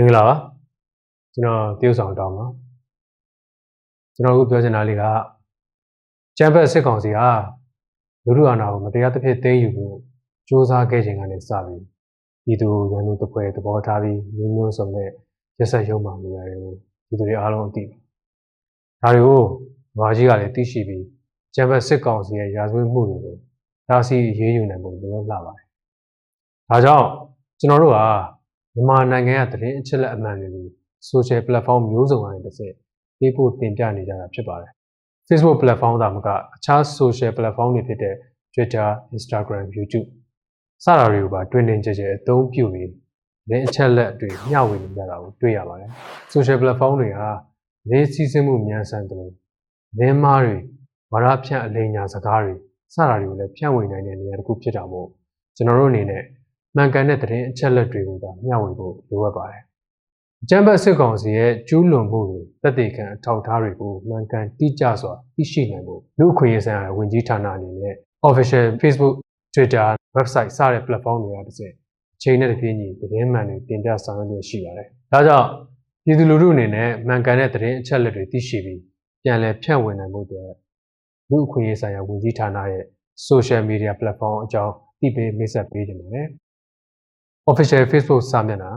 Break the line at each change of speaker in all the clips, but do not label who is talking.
င်္ဂလာပါကျွန်တော်တရုတ်ဆောင်တောင်းပါကျွန်တော်အခုပြောချင်တာလေးကကျန်းဖက်စစ်ကောင်စီဟာလူလူအာဏာကိုမတရားသဖြင့်သိမ်းယူဖို့စ조사ခဲ့ခြင်းကနေစပြီးဒီသူရန်သူတပွဲသဘောထားပြီးမျိုးမျိုးစုံနဲ့ရက်ဆက်ရုံမှနေရတယ်ကိုဒီသူတွေအားလုံးအသိပါဒါတွေကိုမာကြီးကလည်းသိရှိပြီးကျန်းဖက်စစ်ကောင်စီရဲ့ရာဇဝတ်မှုတွေကိုဒါစီရေးယူနိုင်ဖို့လိုအပ်လာပါတယ်ဒါကြောင့်ကျွန်တော်တို့ဟာ မြန်မာနိုင်ငံကသတင်းအချက်အလက်အမှန်တွေကို social platform မျိုးစုံကနေတစ်ဆင့်ပေးဖို့တင်ပြနေကြတာဖြစ်ပါတယ် Facebook platform သာမကအခြား social platform တွေဖြစ်တဲ့ Twitter, Instagram, YouTube စတာတွေကိုပါတွင်တင်ကြကြအသုံးပြုပြီးသတင်းအချက်အလက်တွေမျှဝေနေကြတာကိုတွေ့ရပါတယ် social platform တွေဟာသတင်းစီးဆင်းမှုမြန်ဆန်တယ်လို့သတင်းမားတွေဝါဒဖြန့်အလိမ်ညာစကားတွေစတာတွေကိုလည်းဖြန့်ဝေနိုင်တဲ့နေရာတစ်ခုဖြစ်တာမို့ကျွန်တော်တို့အနေနဲ့ မှန်ကန်တဲ့သတင်းအချက်အလက်တွေကိုသာမျှဝေဖို့လိုအပ်ပါတယ်။အကြံဖတ်စစ်ကောင်စီရဲ့ကျူးလွန်မှုတွေတက်တေခံအထောက်အထားတွေကိုမှန်ကန်တိကျစွာသိရှိနိုင်ဖို့လူအခွင့်အရေးဆိုင်ရာဝန်ကြီးဌာနအနေနဲ့ official Facebook, Twitter, website စတဲ့ platform တွေကတစ်စက်အချိန်နဲ့တပြေးညီသတင်းမှန်တွေတင်ပြဆောင်ရွက်ရရှိပါတယ်။ဒါကြောင့်ပြည်သူလူထုအနေနဲ့မှန်ကန်တဲ့သတင်းအချက်အလက်တွေသိရှိပြီးပြန်လည်ဖြန့်ဝေနိုင်ဖို့အတွက်လူအခွင့်အရေးဆိုင်ရာဝန်ကြီးဌာနရဲ့ social media platform အကြောင်းသိပေးမိတ်ဆက်ပေးကြပါတယ်။ official Facebook စာမျက်နှာ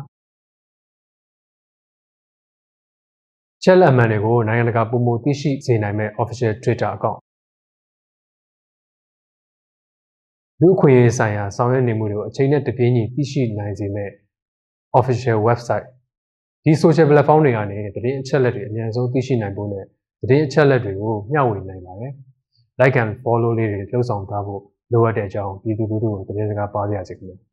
ချက်လက်အမှန်တွေကိုနိုင်ငံတကာပုံမှုသိရှိစေနိုင်မဲ့ official Twitter account လူအခွင့်အရေးဆိုင်ရာဆောင်ရွက်နေမှုတွေကိုအချိန်နဲ့တပြေးညီသိရှိနိုင်စေမဲ့ official website ဒီ social platform တွေကနေသတင်းအချက်အလက်တွေအများဆုံးသိရှိနိုင်ဖို့နဲ့သတင်းအချက်အလက်တွေကိုမျှဝေနိုင်ပါတယ်။ like and follow လေးတွေလှုပ်ဆောင်ထားဖို့လိုအပ်တဲ့အကြောင်းပြည်သူလူထုကိုသတင်းစကားပါပြရစီခင်ဗျာ။